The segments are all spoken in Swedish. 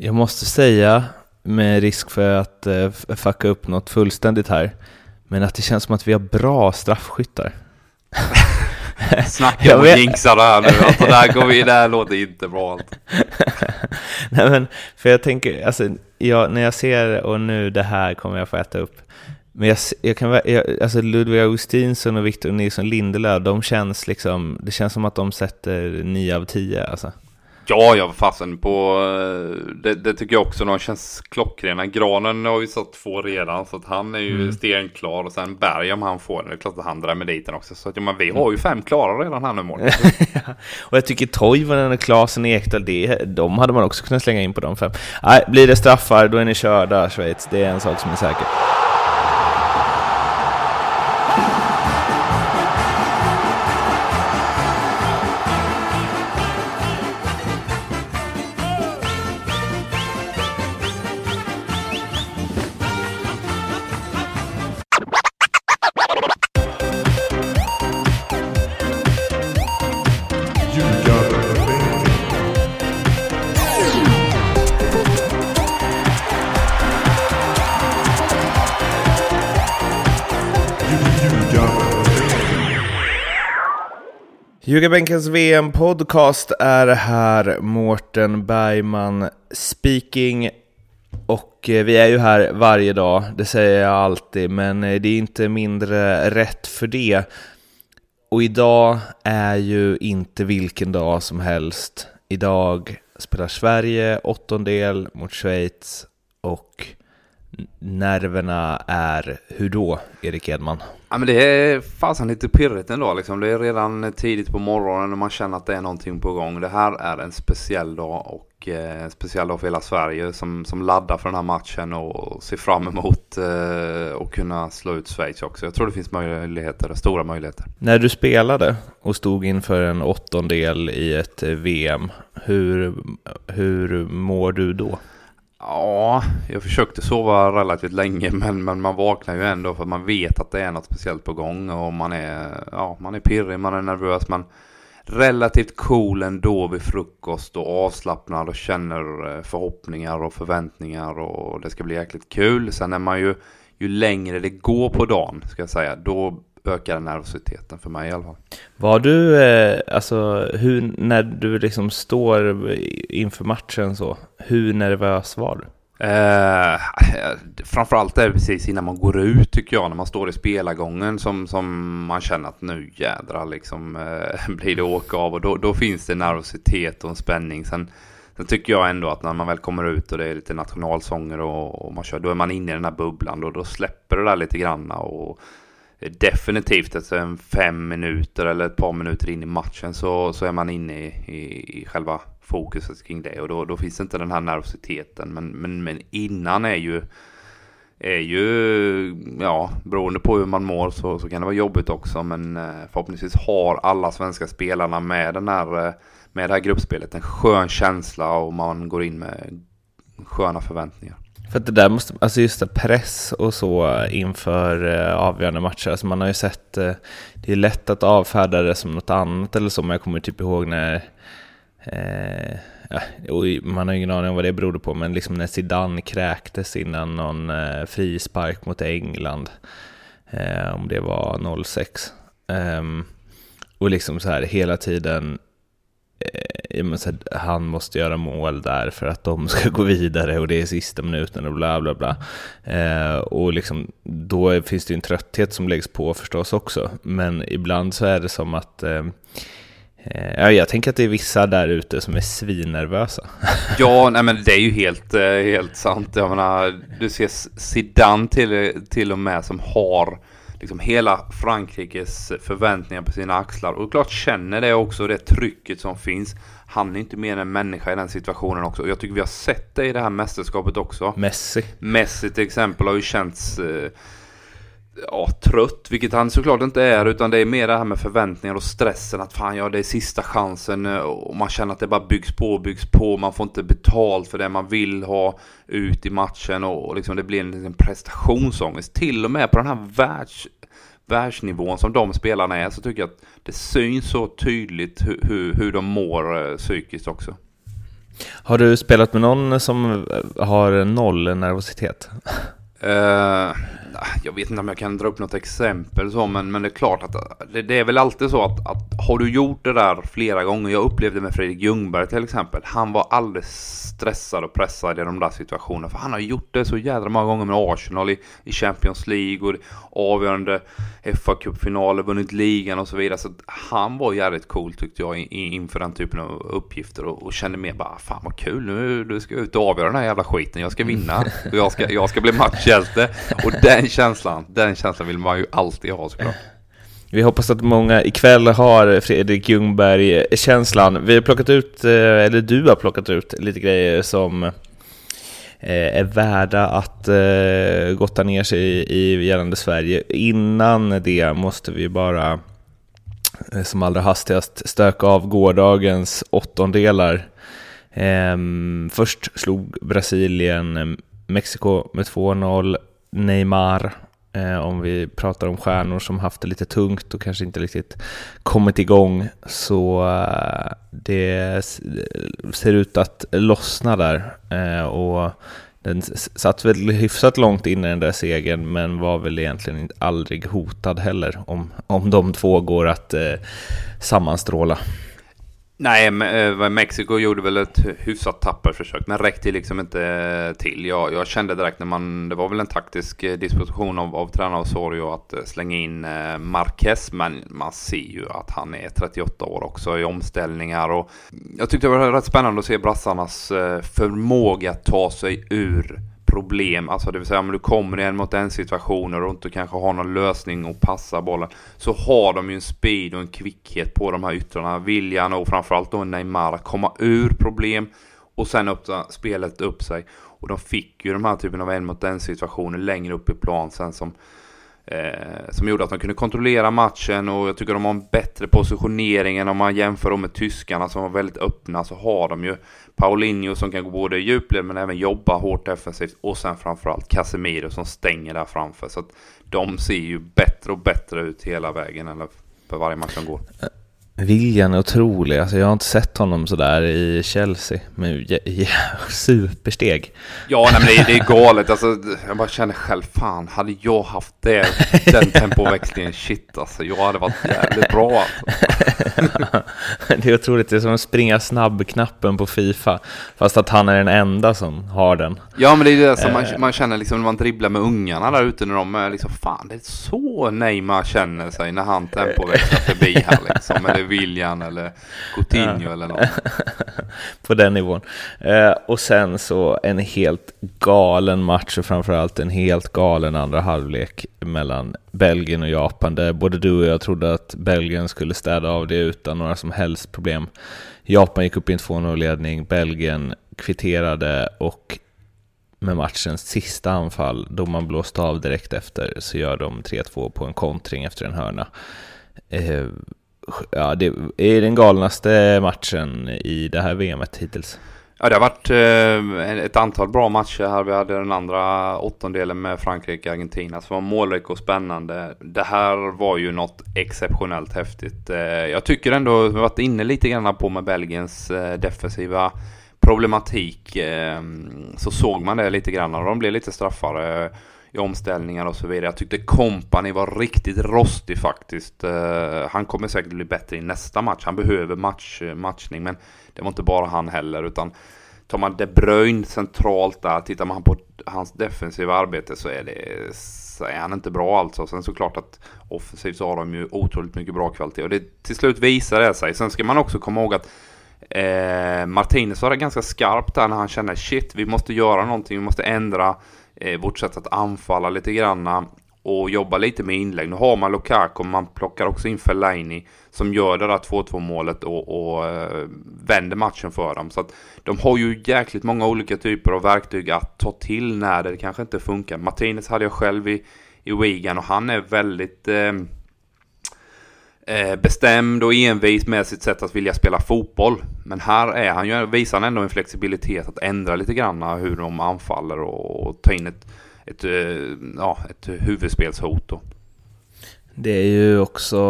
Jag måste säga, med risk för att uh, fucka upp något fullständigt här, men att det känns som att vi har bra straffskyttar. Snacka om att jinxa det här nu, alltså där går vi, det här låter inte bra. Nej men, för jag tänker, alltså, jag, när jag ser, och nu det här kommer jag få äta upp, men jag, jag kan, jag, alltså Ludvig Augustinsson och Victor Nilsson Lindelöf, de känns liksom, det känns som att de sätter 9 av 10 alltså. Ja, jag fasen på, eh, det, det, tycker jag också, de känns klockrena. Granen har ju satt två redan, så att han är ju mm. stenklar. Och sen Berg om han får den, det är klart att han drämmer dit den också. Så att ja, men vi har ju fem klara redan här nu mål. och jag tycker Toivonen och Klasen Ekdal, det, de hade man också kunnat slänga in på de fem. Nej, blir det straffar, då är ni körda Schweiz. Det är en sak som är säker. Ljugarbänkens VM-podcast är här, Mårten Bergman speaking. Och eh, vi är ju här varje dag, det säger jag alltid, men eh, det är inte mindre rätt för det. Och idag är ju inte vilken dag som helst. Idag spelar Sverige åttondel mot Schweiz och nerverna är hur då, Erik Edman? Ja men det är fasen lite pirrigt ändå liksom. Det är redan tidigt på morgonen och man känner att det är någonting på gång. Det här är en speciell dag och eh, en speciell dag för hela Sverige som, som laddar för den här matchen och ser fram emot eh, att kunna slå ut Schweiz också. Jag tror det finns möjligheter, stora möjligheter. När du spelade och stod inför en åttondel i ett VM, hur, hur mår du då? Ja, jag försökte sova relativt länge men, men man vaknar ju ändå för att man vet att det är något speciellt på gång och man är, ja, man är pirrig, man är nervös men relativt cool ändå vid frukost och avslappnad och känner eh, förhoppningar och förväntningar och det ska bli jäkligt kul. Sen är man ju, ju längre det går på dagen ska jag säga, då ökar nervositeten för mig i alla fall. Var du, eh, alltså hur, när du liksom står inför matchen så, hur nervös var du? Eh, framförallt är det precis innan man går ut tycker jag, när man står i spelargången som, som man känner att nu jädrar liksom eh, blir det åka av och då, då finns det nervositet och en spänning. Sen, sen tycker jag ändå att när man väl kommer ut och det är lite nationalsånger och, och man kör, då är man inne i den här bubblan och då släpper det där lite granna och definitivt efter en fem minuter eller ett par minuter in i matchen så, så är man inne i, i, i själva fokuset kring det och då, då finns inte den här nervositeten. Men, men, men innan är ju, är ju, ja, beroende på hur man mår så, så kan det vara jobbigt också. Men eh, förhoppningsvis har alla svenska spelarna med, den här, eh, med det här gruppspelet en skön känsla och man går in med sköna förväntningar. För att det där måste, alltså just det, press och så inför eh, avgörande matcher, alltså man har ju sett, eh, det är lätt att avfärda det som något annat eller så, men jag kommer typ ihåg när, eh, ja, man har ingen aning om vad det berodde på, men liksom när Zidane kräktes innan någon eh, frispark mot England, eh, om det var 06. Ehm, och liksom så här hela tiden eh, här, han måste göra mål där för att de ska gå vidare och det är sista minuten och bla bla bla. Eh, och liksom, då finns det ju en trötthet som läggs på förstås också. Men ibland så är det som att eh Ja, jag tänker att det är vissa där ute som är svinnervösa. Ja, nej men det är ju helt, eh, helt sant. Jag menar, du ser Zidane till, till och med som har liksom hela Frankrikes förväntningar på sina axlar. Och klart känner det också, det trycket som finns. Han är inte mer än en människa i den situationen också. Och jag tycker vi har sett det i det här mästerskapet också. Messi. Messi till exempel har ju känts eh, ja, trött, vilket han såklart inte är, utan det är mer det här med förväntningar och stressen att fan, ja, det är sista chansen eh, och man känner att det bara byggs på och byggs på. Man får inte betalt för det man vill ha ut i matchen och, liksom det blir en, en prestationsångest. Till och med på den här världs, världsnivån som de spelarna är så tycker jag att det syns så tydligt hur, hur, hur de mår eh, psykiskt också. Har du spelat med någon som eh, har noll nervositet? Uh, jag vet inte om jag kan dra upp något exempel så, men, men det är klart att det, det, är väl alltid så att, att har du gjort det där flera gånger, jag upplevde med Fredrik Ljungberg till exempel, han var alldeles stressad och pressad i de där situationerna, för han har gjort det så jädra många gånger med Arsenal i, i Champions League och avgörande fa Cup-finaler, vunnit ligan och så vidare, så han var jävligt cool tyckte jag inför den typen av uppgifter och, och kände mer bara, fan vad kul, nu, nu ska jag ut och avgöra den här jävla skiten, jag ska vinna, jag ska, jag ska bli matchhjälte, och den känslan, den känslan vill man ju alltid ha såklart. Vi hoppas att många ikväll har Fredrik Ljungberg-känslan. Vi har plockat ut, eh, eller du har plockat ut lite grejer som eh, är värda att eh, gotta ner sig i gällande Sverige. Innan det måste vi bara som allra hastigast stöka av gårdagens åttondelar. Ehm, först slog Brasilien Mexiko med 2-0. Neymar Eh, om vi pratar om stjärnor som haft det lite tungt och kanske inte riktigt kommit igång. Så eh, det ser ut att lossna där. Eh, och den satt väl hyfsat långt in i den där segern men var väl egentligen aldrig hotad heller om, om de två går att eh, sammanstråla. Nej, eh, Mexiko gjorde väl ett hyfsat tappert försök, men räckte liksom inte eh, till. Jag, jag, kände direkt när man, det var väl en taktisk eh, disposition av, av tränare Osorio att slänga in Marquez, men man ser ju att han är 38 år också i omställningar och jag tyckte det var rätt spännande att se brassarnas förmåga att ta sig ur problem, alltså det vill säga om du kommer igen mot den situationen och inte kanske har någon lösning och passar bollen, så har de ju en speed och en kvickhet på de här yttrarna. Viljan och framförallt då Neymar att komma ur problem och sen öppna spelet upp sig. Och de fick ju de här typen av en mot en situationer längre upp i plan sen som Eh, som gjorde att de kunde kontrollera matchen och jag tycker de har en bättre positionering än om man jämför dem med tyskarna som var väldigt öppna så har de ju Paulinho som kan gå både i djupled men även jobba hårt defensivt och sen framförallt Casemiro som stänger där framför så att de ser ju bättre och bättre ut hela vägen eller för varje match som går. Eh, Viljan är otrolig. Alltså jag har inte sett honom sådär i Chelsea. Men supersteg. Ja, nej, men det, det är galet. Alltså, jag bara känner själv, fan, hade jag haft det, den tempoväxlingen, shit alltså. Jag hade varit jävligt bra alltså. det är otroligt. Det är som att springa snabb-knappen på Fifa. Fast att han är den enda som har den. Ja, men det är det som man, eh. man känner liksom när man dribblar med ungarna där ute när de är liksom, fan, det är så Neymar känner sig när han tempoväxlar förbi här liksom. Eller William eller Coutinho eller något. På den nivån. Eh, och sen så en helt galen match och framförallt en helt galen andra halvlek mellan Belgien och Japan där både du och jag trodde att Belgien skulle städa av det utan några som helst problem. Japan gick upp i en 2-0-ledning, Belgien kvitterade och med matchens sista anfall, då man blåste av direkt efter, så gör de 3-2 på en kontring efter en hörna. Eh, ja, det är den galnaste matchen i det här VMet hittills. Ja, det har varit eh, ett antal bra matcher här. Vi hade den andra åttondelen med Frankrike och Argentina som var målrik och spännande. Det här var ju något exceptionellt häftigt. Eh, jag tycker ändå, vi har varit inne lite grann på med Belgiens eh, defensiva problematik. Eh, så såg man det lite grann och de blev lite straffade i omställningar och så vidare. Jag tyckte kompani var riktigt rostig faktiskt. Eh, han kommer säkert bli bättre i nästa match. Han behöver match, matchning, men det var inte bara han heller, utan tar man De Bruyne centralt där, tittar man på hans defensiva arbete så är, det, så är han inte bra alltså. Sen såklart att offensivt så har de ju otroligt mycket bra kvalitet och det till slut visar det sig. Sen ska man också komma ihåg att eh, Martinez var det ganska skarpt där när han kände shit, vi måste göra någonting, vi måste ändra eh, vårt sätt att anfalla lite granna och jobba lite med inlägg. Nu har man Lukaku, man plockar också in Fellaini som gör det där 2-2 målet och, och eh, vänder matchen för dem. Så att de har ju jäkligt många olika typer av verktyg att ta till när det kanske inte funkar. Martinez hade jag själv i, i Wigan och han är väldigt eh, Eh, bestämd och envis med sitt sätt att vilja spela fotboll. Men här är han ju, visar han ändå en flexibilitet att ändra lite grann hur de anfaller och, och ta in ett, ett, eh, ja, ett huvudspelshot. Då. Det är ju också,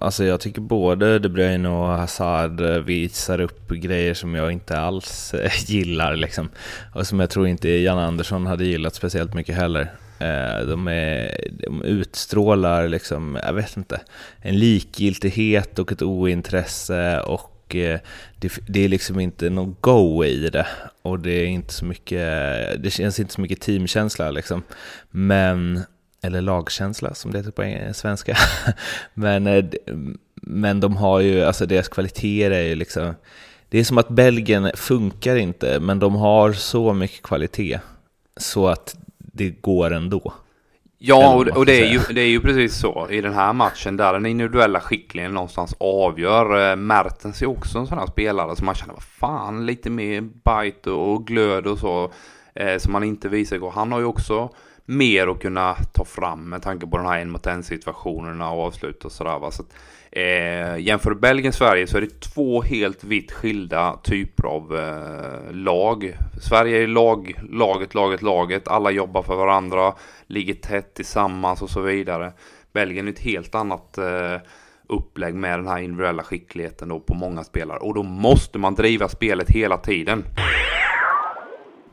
alltså jag tycker både De Bruyne och Hazard eh, visar upp grejer som jag inte alls gillar liksom. Och som jag tror inte Jan Andersson hade gillat speciellt mycket heller. Eh, de, är, de utstrålar liksom, jag vet inte, en likgiltighet och ett ointresse och eh, det, det är liksom inte någon go i det. Och det är inte så mycket, det känns inte så mycket teamkänsla liksom. Men eller lagkänsla som det heter på svenska. men, eh, men de har ju, alltså deras kvaliteter är ju liksom, det är som att Belgien funkar inte, men de har så mycket kvalitet så att det går ändå. Ja, och, och det, är ju, det är ju precis så i den här matchen där den individuella skickligheten någonstans avgör. Eh, Mertens är också en sån här spelare som man känner, vad fan, lite mer bite och glöd och så, eh, som man inte visar igår. Han har ju också mer att kunna ta fram med tanke på den här en mot en situationerna och avslut och sådär. Va? Så att, eh, jämför Belgien-Sverige så är det två helt vitt skilda typer av eh, lag. Sverige är lag, laget, laget, laget. Alla jobbar för varandra, ligger tätt tillsammans och så vidare. Belgien är ett helt annat eh, upplägg med den här individuella skickligheten då på många spelare. Och då måste man driva spelet hela tiden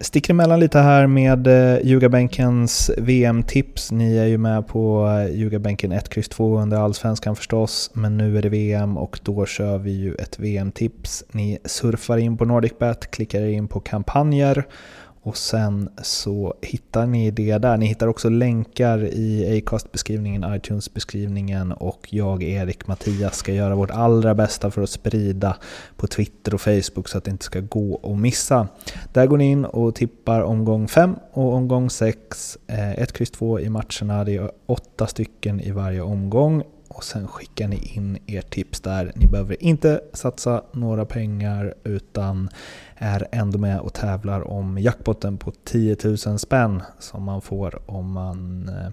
sticker emellan lite här med eh, Ljugarbänkens VM-tips. Ni är ju med på eh, Ljugarbänken 1, X, 2 under Allsvenskan förstås, men nu är det VM och då kör vi ju ett VM-tips. Ni surfar in på NordicBet, klickar in på kampanjer och sen så hittar ni det där. Ni hittar också länkar i Acast-beskrivningen, iTunes-beskrivningen och jag, Erik, Mattias ska göra vårt allra bästa för att sprida på Twitter och Facebook så att det inte ska gå att missa. Där går ni in och tippar omgång 5 och omgång 6. 1, X, 2 i matcherna. Det är åtta stycken i varje omgång och sen skickar ni in ert tips där. Ni behöver inte satsa några pengar utan är ändå med och tävlar om jackpotten på 10 000 spänn som man får om man eh,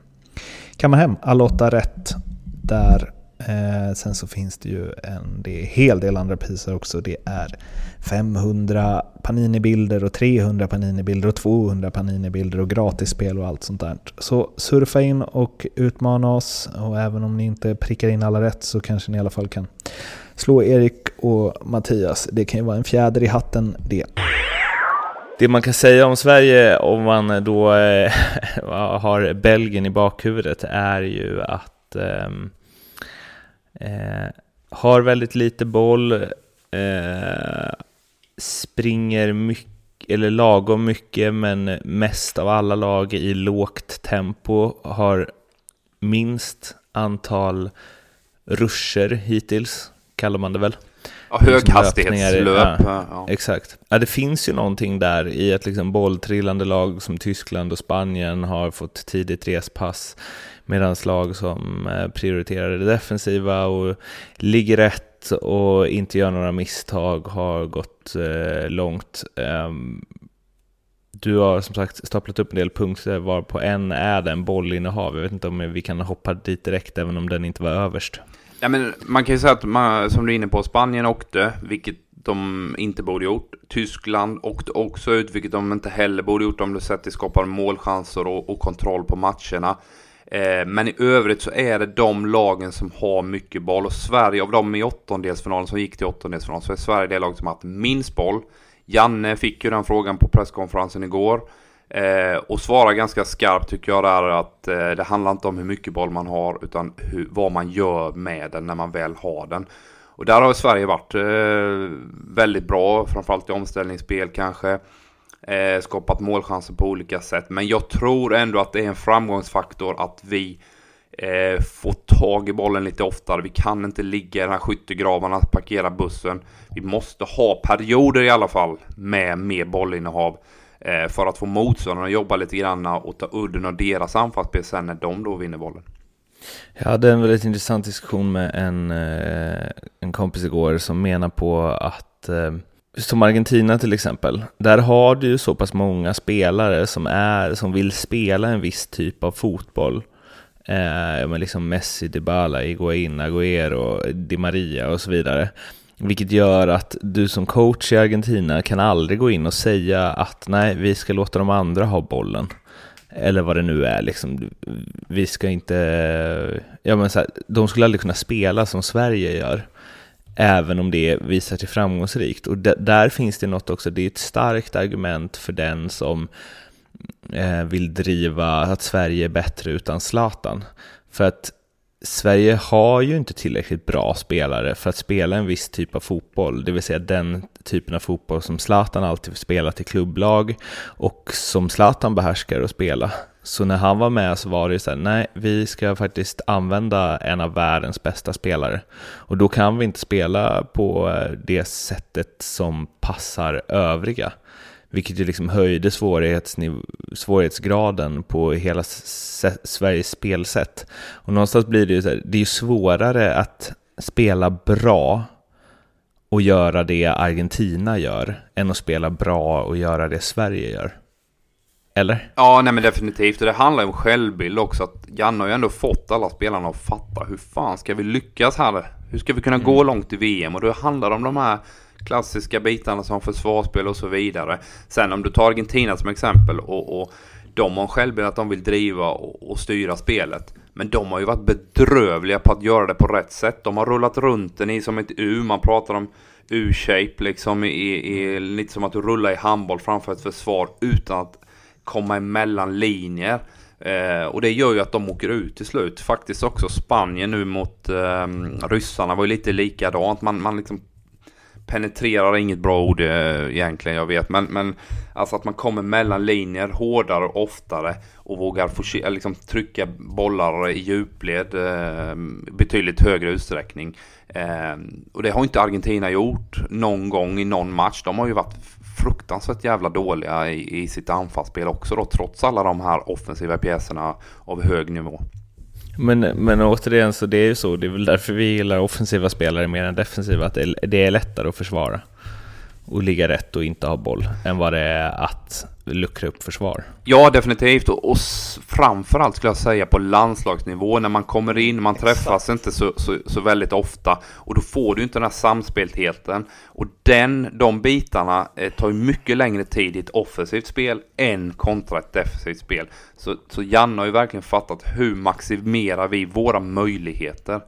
kammar hem alla åtta rätt där. Eh, sen så finns det ju en det hel del andra priser också. Det är 500 Panini-bilder och 300 Panini-bilder och 200 Panini-bilder och gratisspel och allt sånt där. Så surfa in och utmana oss och även om ni inte prickar in alla rätt så kanske ni i alla fall kan slå Erik och Mattias. Det kan ju vara en fjäder i hatten det. Det man kan säga om Sverige om man då eh, har Belgien i bakhuvudet är ju att ehm, Eh, har väldigt lite boll, eh, springer mycket eller lagom mycket, men mest av alla lag i lågt tempo har minst antal ruscher hittills kallar man det väl. Höghastighetslöp. Ja, ja. Exakt. Ja, det finns ju någonting där i att liksom bolltrillande lag som Tyskland och Spanien har fått tidigt respass medan lag som eh, prioriterar det defensiva och ligger rätt och inte gör några misstag har gått eh, långt. Um, du har som sagt staplat upp en del punkter var på en är det en bollinnehav. Jag vet inte om vi kan hoppa dit direkt även om den inte var överst. Ja, men man kan ju säga att man, som du är inne på, Spanien åkte, vilket de inte borde gjort. Tyskland åkte också ut, vilket de inte heller borde gjort om du sett till skapar målchanser och, och kontroll på matcherna. Eh, men i övrigt så är det de lagen som har mycket boll och Sverige av dem i åttondelsfinalen som gick till åttondelsfinalen så är Sverige det lag som har haft minst boll. Janne fick ju den frågan på presskonferensen igår. Eh, och svara ganska skarpt tycker jag där att eh, det handlar inte om hur mycket boll man har utan hur, vad man gör med den när man väl har den. Och där har Sverige varit eh, väldigt bra, framförallt i omställningsspel kanske. Eh, skapat målchanser på olika sätt. Men jag tror ändå att det är en framgångsfaktor att vi eh, får tag i bollen lite oftare. Vi kan inte ligga i den här skyttegravarna, parkera bussen. Vi måste ha perioder i alla fall med mer bollinnehav. Eh, för att få motståndarna att jobba lite grann och ta udden av deras anfallsspel sen när de då vinner bollen. Jag hade en väldigt intressant diskussion med en, eh, en kompis igår som menar på att eh, som Argentina till exempel, där har du ju så pass många spelare som, är, som vill spela en viss typ av fotboll. Eh, men liksom Messi, Dybala, Higuain, Agüero, Di Maria och så vidare. Vilket gör att du som coach i Argentina kan aldrig gå in och säga att nej, vi ska låta de andra ha bollen. eller vad det nu är. Liksom. Vi ska inte... Ja, men så här, de skulle aldrig kunna spela som Sverige gör, även om det visar sig framgångsrikt. Och där finns det något också, det är ett starkt argument för den som eh, vill driva att Sverige är bättre utan Zlatan. För att Sverige har ju inte tillräckligt bra spelare för att spela en viss typ av fotboll, det vill säga den typen av fotboll som Zlatan alltid spelat i klubblag och som Zlatan behärskar att spela. Så när han var med så var det så här, nej, vi ska faktiskt använda en av världens bästa spelare. Och då kan vi inte spela på eh, det sättet som passar övriga. Vilket ju liksom höjde svårighetsgraden på hela Sveriges spelsätt. Och någonstans blir det ju så här, det är svårare att spela bra och göra det Argentina gör än att spela bra och göra det Sverige gör. Eller? Ja, nej men definitivt. Och det handlar ju om självbild också. Att Janne har ju ändå fått alla spelarna att fatta hur fan ska vi lyckas här? Hur ska vi kunna mm. gå långt i VM? Och då handlar det om de här klassiska bitarna som försvarsspel och så vidare. Sen om du tar Argentina som exempel och, och de har en självbild att de vill driva och, och, styra spelet. Men de har ju varit bedrövliga på att göra det på rätt sätt. De har rullat runt den i som ett U. Man pratar om U-shape liksom i, i, lite som att du rullar i handboll framför ett försvar utan att komma emellan linjer. Eh, och det gör ju att de åker ut till slut. Faktiskt också Spanien nu mot eh, ryssarna var ju lite likadant. Man, man liksom penetrerar är inget bra ord eh, egentligen, jag vet. Men, men alltså att man kommer mellan linjer hårdare och oftare och vågar få, liksom, trycka bollar i djupled eh, betydligt högre utsträckning. Eh, och det har inte Argentina gjort någon gång i någon match. De har ju varit fruktansvärt jävla dåliga i, i sitt anfallsspel också då, trots alla de här offensiva pjäserna av hög nivå. Men, men återigen, så det är ju så, det är väl därför vi gillar offensiva spelare mer än defensiva, att det är, det är lättare att försvara och ligga rätt och inte ha boll än vad det är att luckra upp försvar. Ja, definitivt. Och, och framförallt skulle jag säga på landslagsnivå när man kommer in, man Exakt. träffas inte så, så, så, väldigt ofta och då får du inte den här samspeltheten. Och den, de bitarna eh, tar ju mycket längre tid i ett offensivt spel än kontra ett defensivt spel. Så, så Janne har ju verkligen fattat hur maximerar vi våra möjligheter.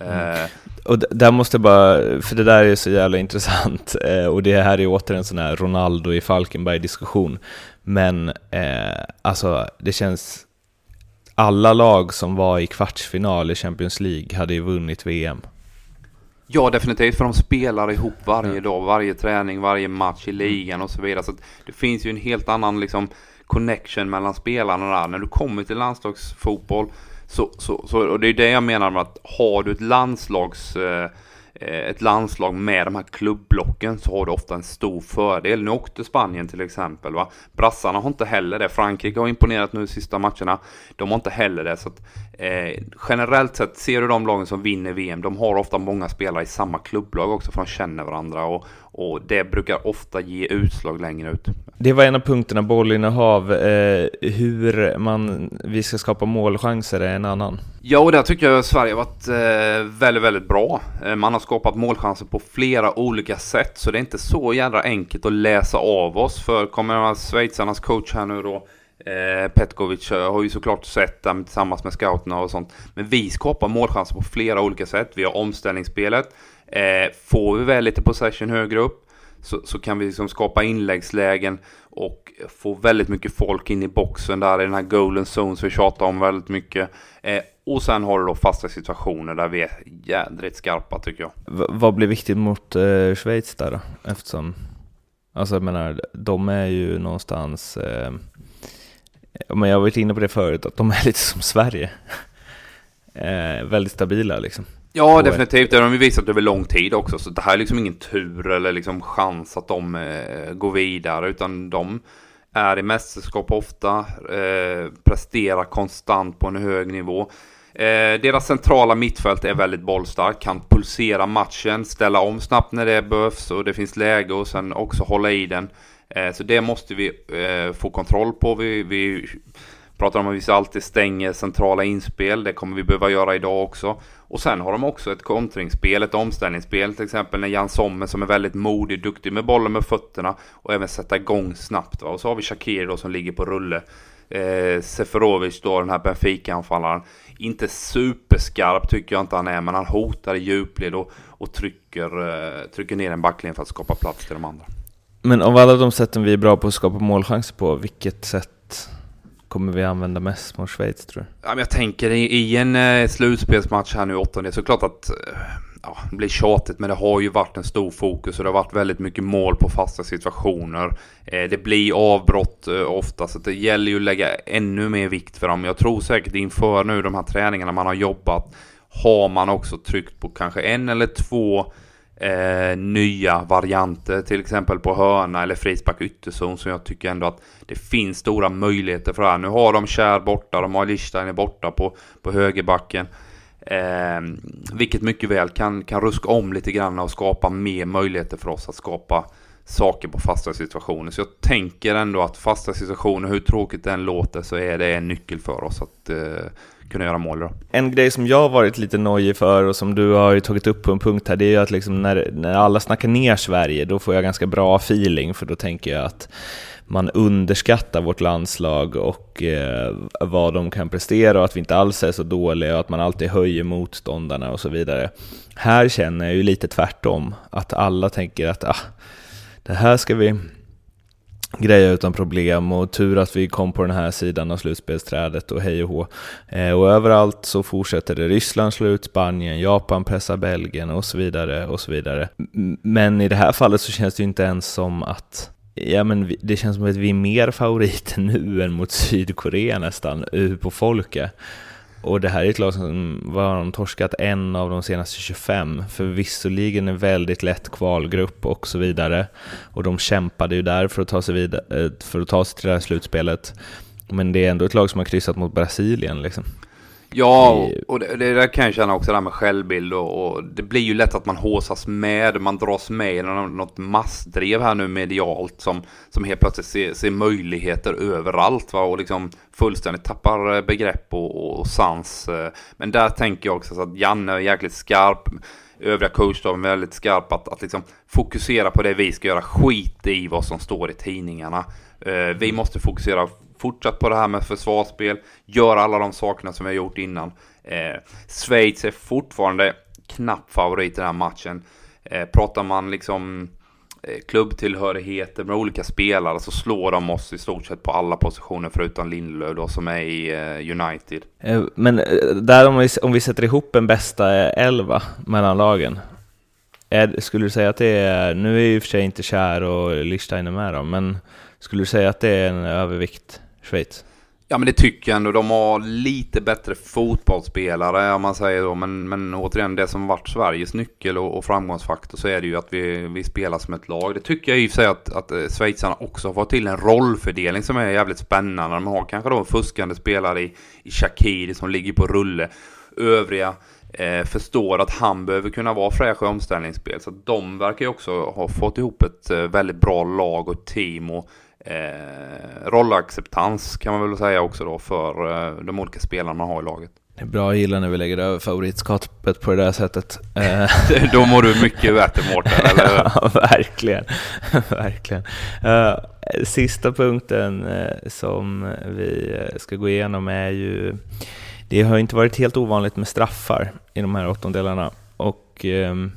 Mm. Eh, och där måste jag bara, för det där är så jävla intressant eh, och det här är åter en sån här Ronaldo i Falkenberg-diskussion. Men eh, alltså det känns, alla lag som var i kvartsfinal i Champions League hade ju vunnit VM. Ja, definitivt, för de spelar ihop varje mm. dag, varje träning, varje match i ligan och så vidare. Så det finns ju en helt annan liksom, connection mellan spelarna där. När du kommer till landslagsfotboll så, så, så, och det är det jag menar med att har du ett landslags eh, eh, ett landslag med de här klubbblocken så har du ofta en stor fördel. Nu åkte Spanien till exempel. Va? Brassarna har inte heller det. Frankrike har imponerat nu de sista matcherna. De har inte heller det. Så att, eh, generellt sett ser du de lagen som vinner VM. De har ofta många spelare i samma klubblag också för de känner varandra. Och, och det brukar ofta ge utslag längre ut. Det var en av punkterna, bollinnehav. Eh, hur man, vi ska skapa målchanser är en annan. Ja, och där tycker jag Sverige har varit eh, väldigt, väldigt bra. Eh, man har skapat målchanser på flera olika sätt, så det är inte så jädra enkelt att läsa av oss. För kommer schweizarnas coach här nu då, Eh, Petkovic har ju såklart sett dem tillsammans med scouterna och sånt. Men vi skapar målchanser på flera olika sätt. Vi har omställningsspelet. Eh, får vi väl lite possession högre upp så, så kan vi liksom skapa inläggslägen och få väldigt mycket folk in i boxen där i den här golden zone som vi tjatar om väldigt mycket. Eh, och sen har du då fasta situationer där vi är jädrigt skarpa tycker jag. V vad blir viktigt mot eh, Schweiz där då? Eftersom, alltså jag menar, de är ju någonstans, eh, men jag har varit inne på det förut, att de är lite som Sverige. eh, väldigt stabila liksom. Ja, definitivt. Det har de ju visat över lång tid också. Så det här är liksom ingen tur eller liksom chans att de eh, går vidare. Utan de är i mästerskap ofta, eh, presterar konstant på en hög nivå. Eh, deras centrala mittfält är väldigt bollstarkt, kan pulsera matchen, ställa om snabbt när det behövs och det finns läge och sen också hålla i den. Eh, så det måste vi eh, få kontroll på. Vi, vi pratar om att vi alltid stänger centrala inspel, det kommer vi behöva göra idag också. Och sen har de också ett kontringsspel, ett omställningsspel, till exempel när Jan Sommer som är väldigt modig, duktig med bollen med fötterna och även sätta igång snabbt. Va? Och så har vi Shakir då som ligger på rulle. Eh, Seferovic då, den här Benfica-anfallaren. Inte superskarp tycker jag inte han är, men han hotar i djupled och, och trycker, eh, trycker ner en backlinje för att skapa plats till de andra. Men av alla de sätten vi är bra på att skapa målchanser på, vilket sätt kommer vi använda mest mot Schweiz tror du? Ja, men jag tänker i, en eh, slutspelsmatch här nu, åttondel, så klart att eh, ja, det blir tjatigt, men det har ju varit en stor fokus och det har varit väldigt mycket mål på fasta situationer. Eh, det blir avbrott ofta, så det gäller ju att lägga ännu mer vikt för dem. Jag tror säkert inför nu de här träningarna man har jobbat, har man också tryckt på kanske en eller två eh, nya varianter, till exempel på hörna eller frispark ytterzon, som jag tycker ändå att det finns stora möjligheter för det här. Nu har de Kär borta, de har Lichsteiner borta på, på högerbacken. Eh, vilket mycket väl kan, kan ruska om lite grann och skapa mer möjligheter för oss att skapa saker på fasta situationer. Så jag tänker ändå att fasta situationer, hur tråkigt det än låter, så är det en nyckel för oss att eh, kunna göra mål. Då. En grej som jag har varit lite nojig för och som du har tagit upp på en punkt här, det är ju att liksom när, när alla snackar ner Sverige, då får jag ganska bra feeling, för då tänker jag att man underskattar vårt landslag och eh, vad de kan prestera och att vi inte alls är så dåliga och att man alltid höjer motståndarna och så vidare. Här känner jag ju lite tvärtom, att alla tänker att ah, det här ska vi greja utan problem och tur att vi kom på den här sidan av slutspelsträdet och hej och hå. Eh, och överallt så fortsätter det. Ryssland slår ut Spanien, Japan pressar Belgien och så vidare och så vidare. Men i det här fallet så känns det ju inte ens som att Ja men det känns som att vi är mer favoriter nu än mot Sydkorea nästan, eh, på folket. Och det här är ett lag som var de torskat en av de senaste 25, för visserligen en väldigt lätt kvalgrupp och så vidare. Och de kämpade ju där för att ta sig, vidare, eh, för att ta sig till det här slutspelet. Men det är ändå ett lag som har kryssat mot Brasilien liksom. Ja, och det, det där kan jag känna också, det här med självbild och, och, det blir ju lätt att man håsas med, man dras med i något massdrev här nu medialt som, som helt plötsligt ser, ser möjligheter överallt va? och liksom fullständigt tappar begrepp och, och, och sans. Men där tänker jag också att Janne är jäkligt skarp, övriga coachstaben är väldigt skarp att, att liksom fokusera på det vi ska göra, skit i vad som står i tidningarna. Eh, vi måste fokusera fortsatt på det här med försvarsspel, gör alla de sakerna som vi har gjort innan. Eh, Schweiz är fortfarande knapp favorit i den här matchen. Eh, pratar man liksom eh, klubbtillhörigheter med olika spelare så slår de oss i stort sett på alla positioner förutom Lindelöf då som är i eh, United. Eh, men eh, där om vi, om vi sätter ihop en bästa elva mellan lagen, är, skulle du säga att det är, nu är ju i och för sig inte Kär och Lichsteiner med då, men skulle du säga att det är en övervikt Schweiz? Ja men det tycker jag ändå. De har lite bättre fotbollsspelare om man säger så. Men, men återigen det som varit Sveriges nyckel och, och framgångsfaktor så är det ju att vi, vi spelar som ett lag. Det tycker jag i och för sig att, att eh, schweizarna också har fått till en rollfördelning som är jävligt spännande. De har kanske då en fuskande spelare i, i Shakiri som ligger på rulle. Övriga eh, förstår att han behöver kunna vara fräsch i omställningsspel. Så de verkar ju också ha fått ihop ett eh, väldigt bra lag och team. Och eh, rollacceptans kan man väl säga också då för eh, de olika spelarna man har i laget. Det är bra, jag gillar när vi lägger över favoritskapet på det där sättet. Eh, då mår du mycket bättre Mårten, eller hur? ja, verkligen. verkligen. Uh, sista punkten uh, som vi ska gå igenom är ju det har inte varit helt ovanligt med straffar i de här åttondelarna och um,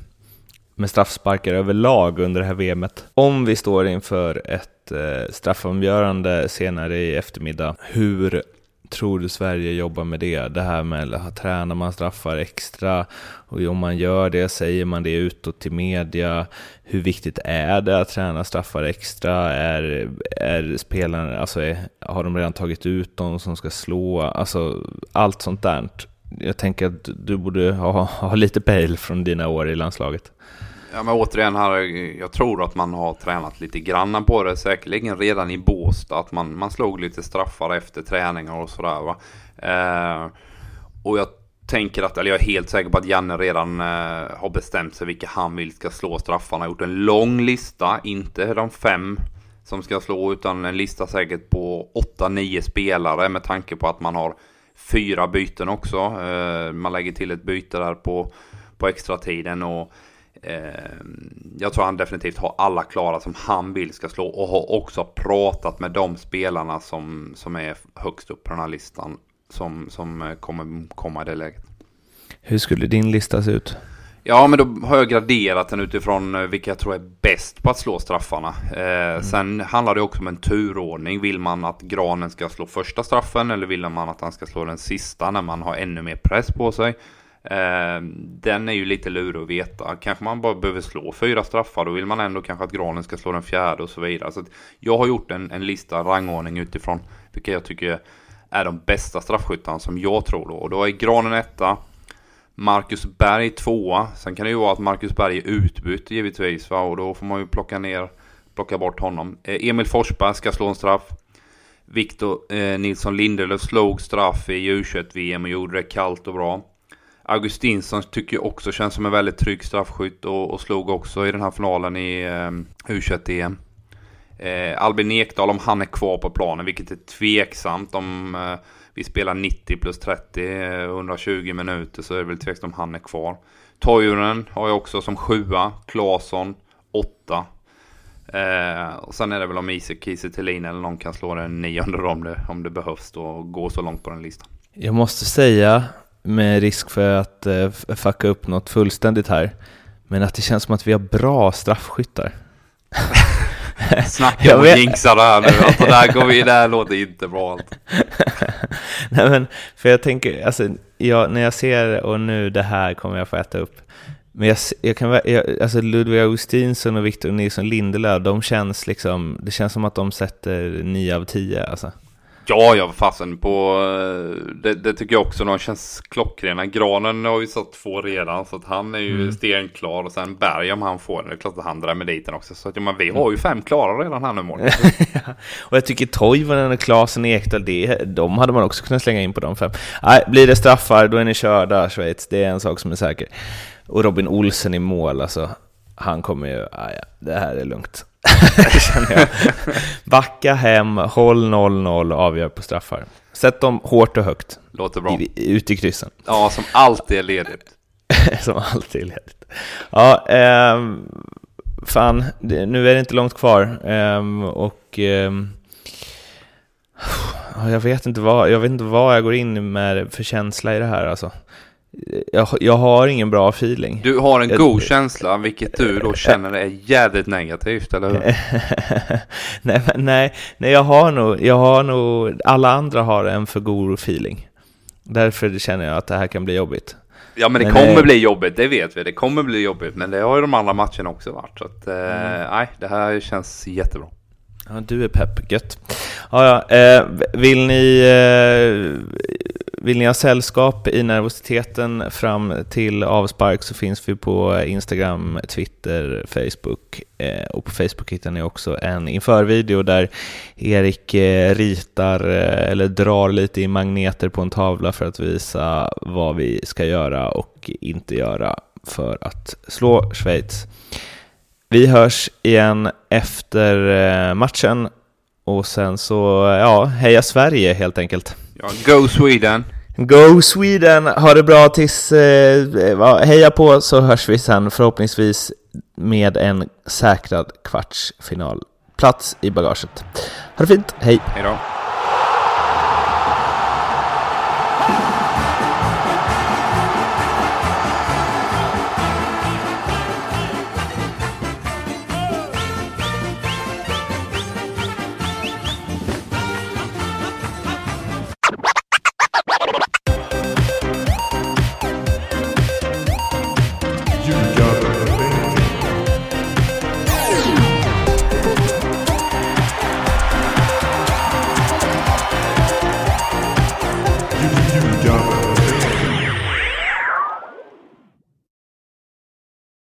med straffsparkar överlag under det här VMet. Om vi står inför ett eh, straffavgörande senare i eftermiddag, hur tror du Sverige jobbar med det? Det här med att träna, man straffar extra? Och om man gör det, säger man det utåt till media? Hur viktigt är det att träna straffar extra? Är, är spelarna, alltså är, har de redan tagit ut de som ska slå? Alltså allt sånt där. Jag tänker att du borde ha, ha lite pejl från dina år i landslaget. Ja men återigen här, jag tror att man har tränat lite granna på det säkerligen redan i Båstad. Att man, man slog lite straffar efter träningar och sådär va. Eh, och jag tänker att, eller jag är helt säker på att Janne redan eh, har bestämt sig vilka han vill ska slå straffarna. Har gjort en lång lista, inte de fem som ska slå utan en lista säkert på 8-9 spelare med tanke på att man har fyra byten också. Eh, man lägger till ett byte där på, på extra tiden och jag tror han definitivt har alla klara som han vill ska slå och har också pratat med de spelarna som, som är högst upp på den här listan som, som kommer komma i det läget. Hur skulle din lista se ut? Ja, men då har jag graderat den utifrån eh, vilka jag tror är bäst på att slå straffarna. Eh, mm. Sen handlar det också om en turordning. Vill man att Granen ska slå första straffen eller vill man att han ska slå den sista när man har ännu mer press på sig? Eh, den är ju lite lurig att veta. Kanske man bara behöver slå fyra straffar. Då vill man ändå kanske att Granen ska slå den fjärde och så vidare. Så jag har gjort en, en lista, rangordning utifrån vilka jag tycker är de bästa straffskyttarna som jag tror då. Och då är Granen etta. Marcus Berg tvåa. Sen kan det ju vara att Marcus Berg är utbytt givetvis. Va? Och då får man ju plocka ner, plocka bort honom. Eh, Emil Forsberg ska slå en straff. Viktor eh, Nilsson Lindelöf slog straff i U21-VM och gjorde det kallt och bra. Augustinsson tycker jag också känns som en väldigt trygg straffskytt och, och slog också i den här finalen i eh, U21-EM. Eh, Albin Ekdal om han är kvar på planen, vilket är tveksamt om eh, vi spelar 90 plus 30, 120 eh, minuter så är det väl tveksamt om han är kvar. Toivonen har jag också som sjua, Claesson åtta. Eh, och sen är det väl om Isak Kiese eller någon kan slå den nionde om det, om det behövs och gå så långt på den listan. Jag måste säga, med risk för att eh, fucka upp något fullständigt här, men att det känns som att vi har bra straffskyttar. Snacka om att jinxa det här nu. Alltså, där går vi, det här låter inte bra allt. Nej men, för jag tänker, alltså, jag, när jag ser, och nu det här kommer jag få äta upp. Men jag, jag kan, jag, alltså Ludvig Augustinsson och Victor Nilsson Lindelöf, de känns liksom, det känns som att de sätter 9 av 10 alltså. Ja, ja, fasen på... Eh, det, det, tycker jag också. De känns klockrena. Granen har vi satt två redan. Så att han är ju mm. stenklar. Och sen Berg om han får den. Det är klart att han drar med dit den också. Så att ja, men vi har ju fem klara redan här nu mål. och jag tycker Toivonen och Klasen Ekdal, det, de hade man också kunnat slänga in på de fem. Nej, blir det straffar, då är ni körda Schweiz. Det är en sak som är säker. Och Robin Olsen i mål, alltså. Han kommer ju... Ja, det här är lugnt. känner jag. Backa hem, håll 0-0 och avgör på straffar. Sätt dem hårt och högt. Låter bra. I, ut i kryssen. Ja, som alltid är ledigt. som alltid är ledigt. Ja, eh, fan, det, nu är det inte långt kvar. Eh, och eh, jag, vet inte vad, jag vet inte vad jag går in med för känsla i det här alltså jag, jag har ingen bra feeling. Du har en jag, god känsla, vilket du då känner är jävligt negativt, eller hur? nej, nej, nej, jag har nog, jag har nog, alla andra har en för god feeling. Därför känner jag att det här kan bli jobbigt. Ja, men det men, kommer äh, bli jobbigt, det vet vi. Det kommer bli jobbigt, men det har ju de andra matcherna också varit. Så att, mm. eh, nej, det här känns jättebra. Ja, du är pepp, gött. Ja, ja, eh, vill ni eh, vill ni ha sällskap i nervositeten fram till avspark så finns vi på Instagram, Twitter, Facebook eh, och på Facebook hittar ni också en införvideo där Erik eh, ritar eh, eller drar lite i magneter på en tavla för att visa vad vi ska göra och inte göra för att slå Schweiz. Vi hörs igen efter matchen och sen så, ja, heja Sverige helt enkelt. Ja, go Sweden! Go Sweden! Ha det bra tills... Eh, heja på så hörs vi sen förhoppningsvis med en säkrad kvartsfinalplats i bagaget. Ha det fint, hej! Hej då!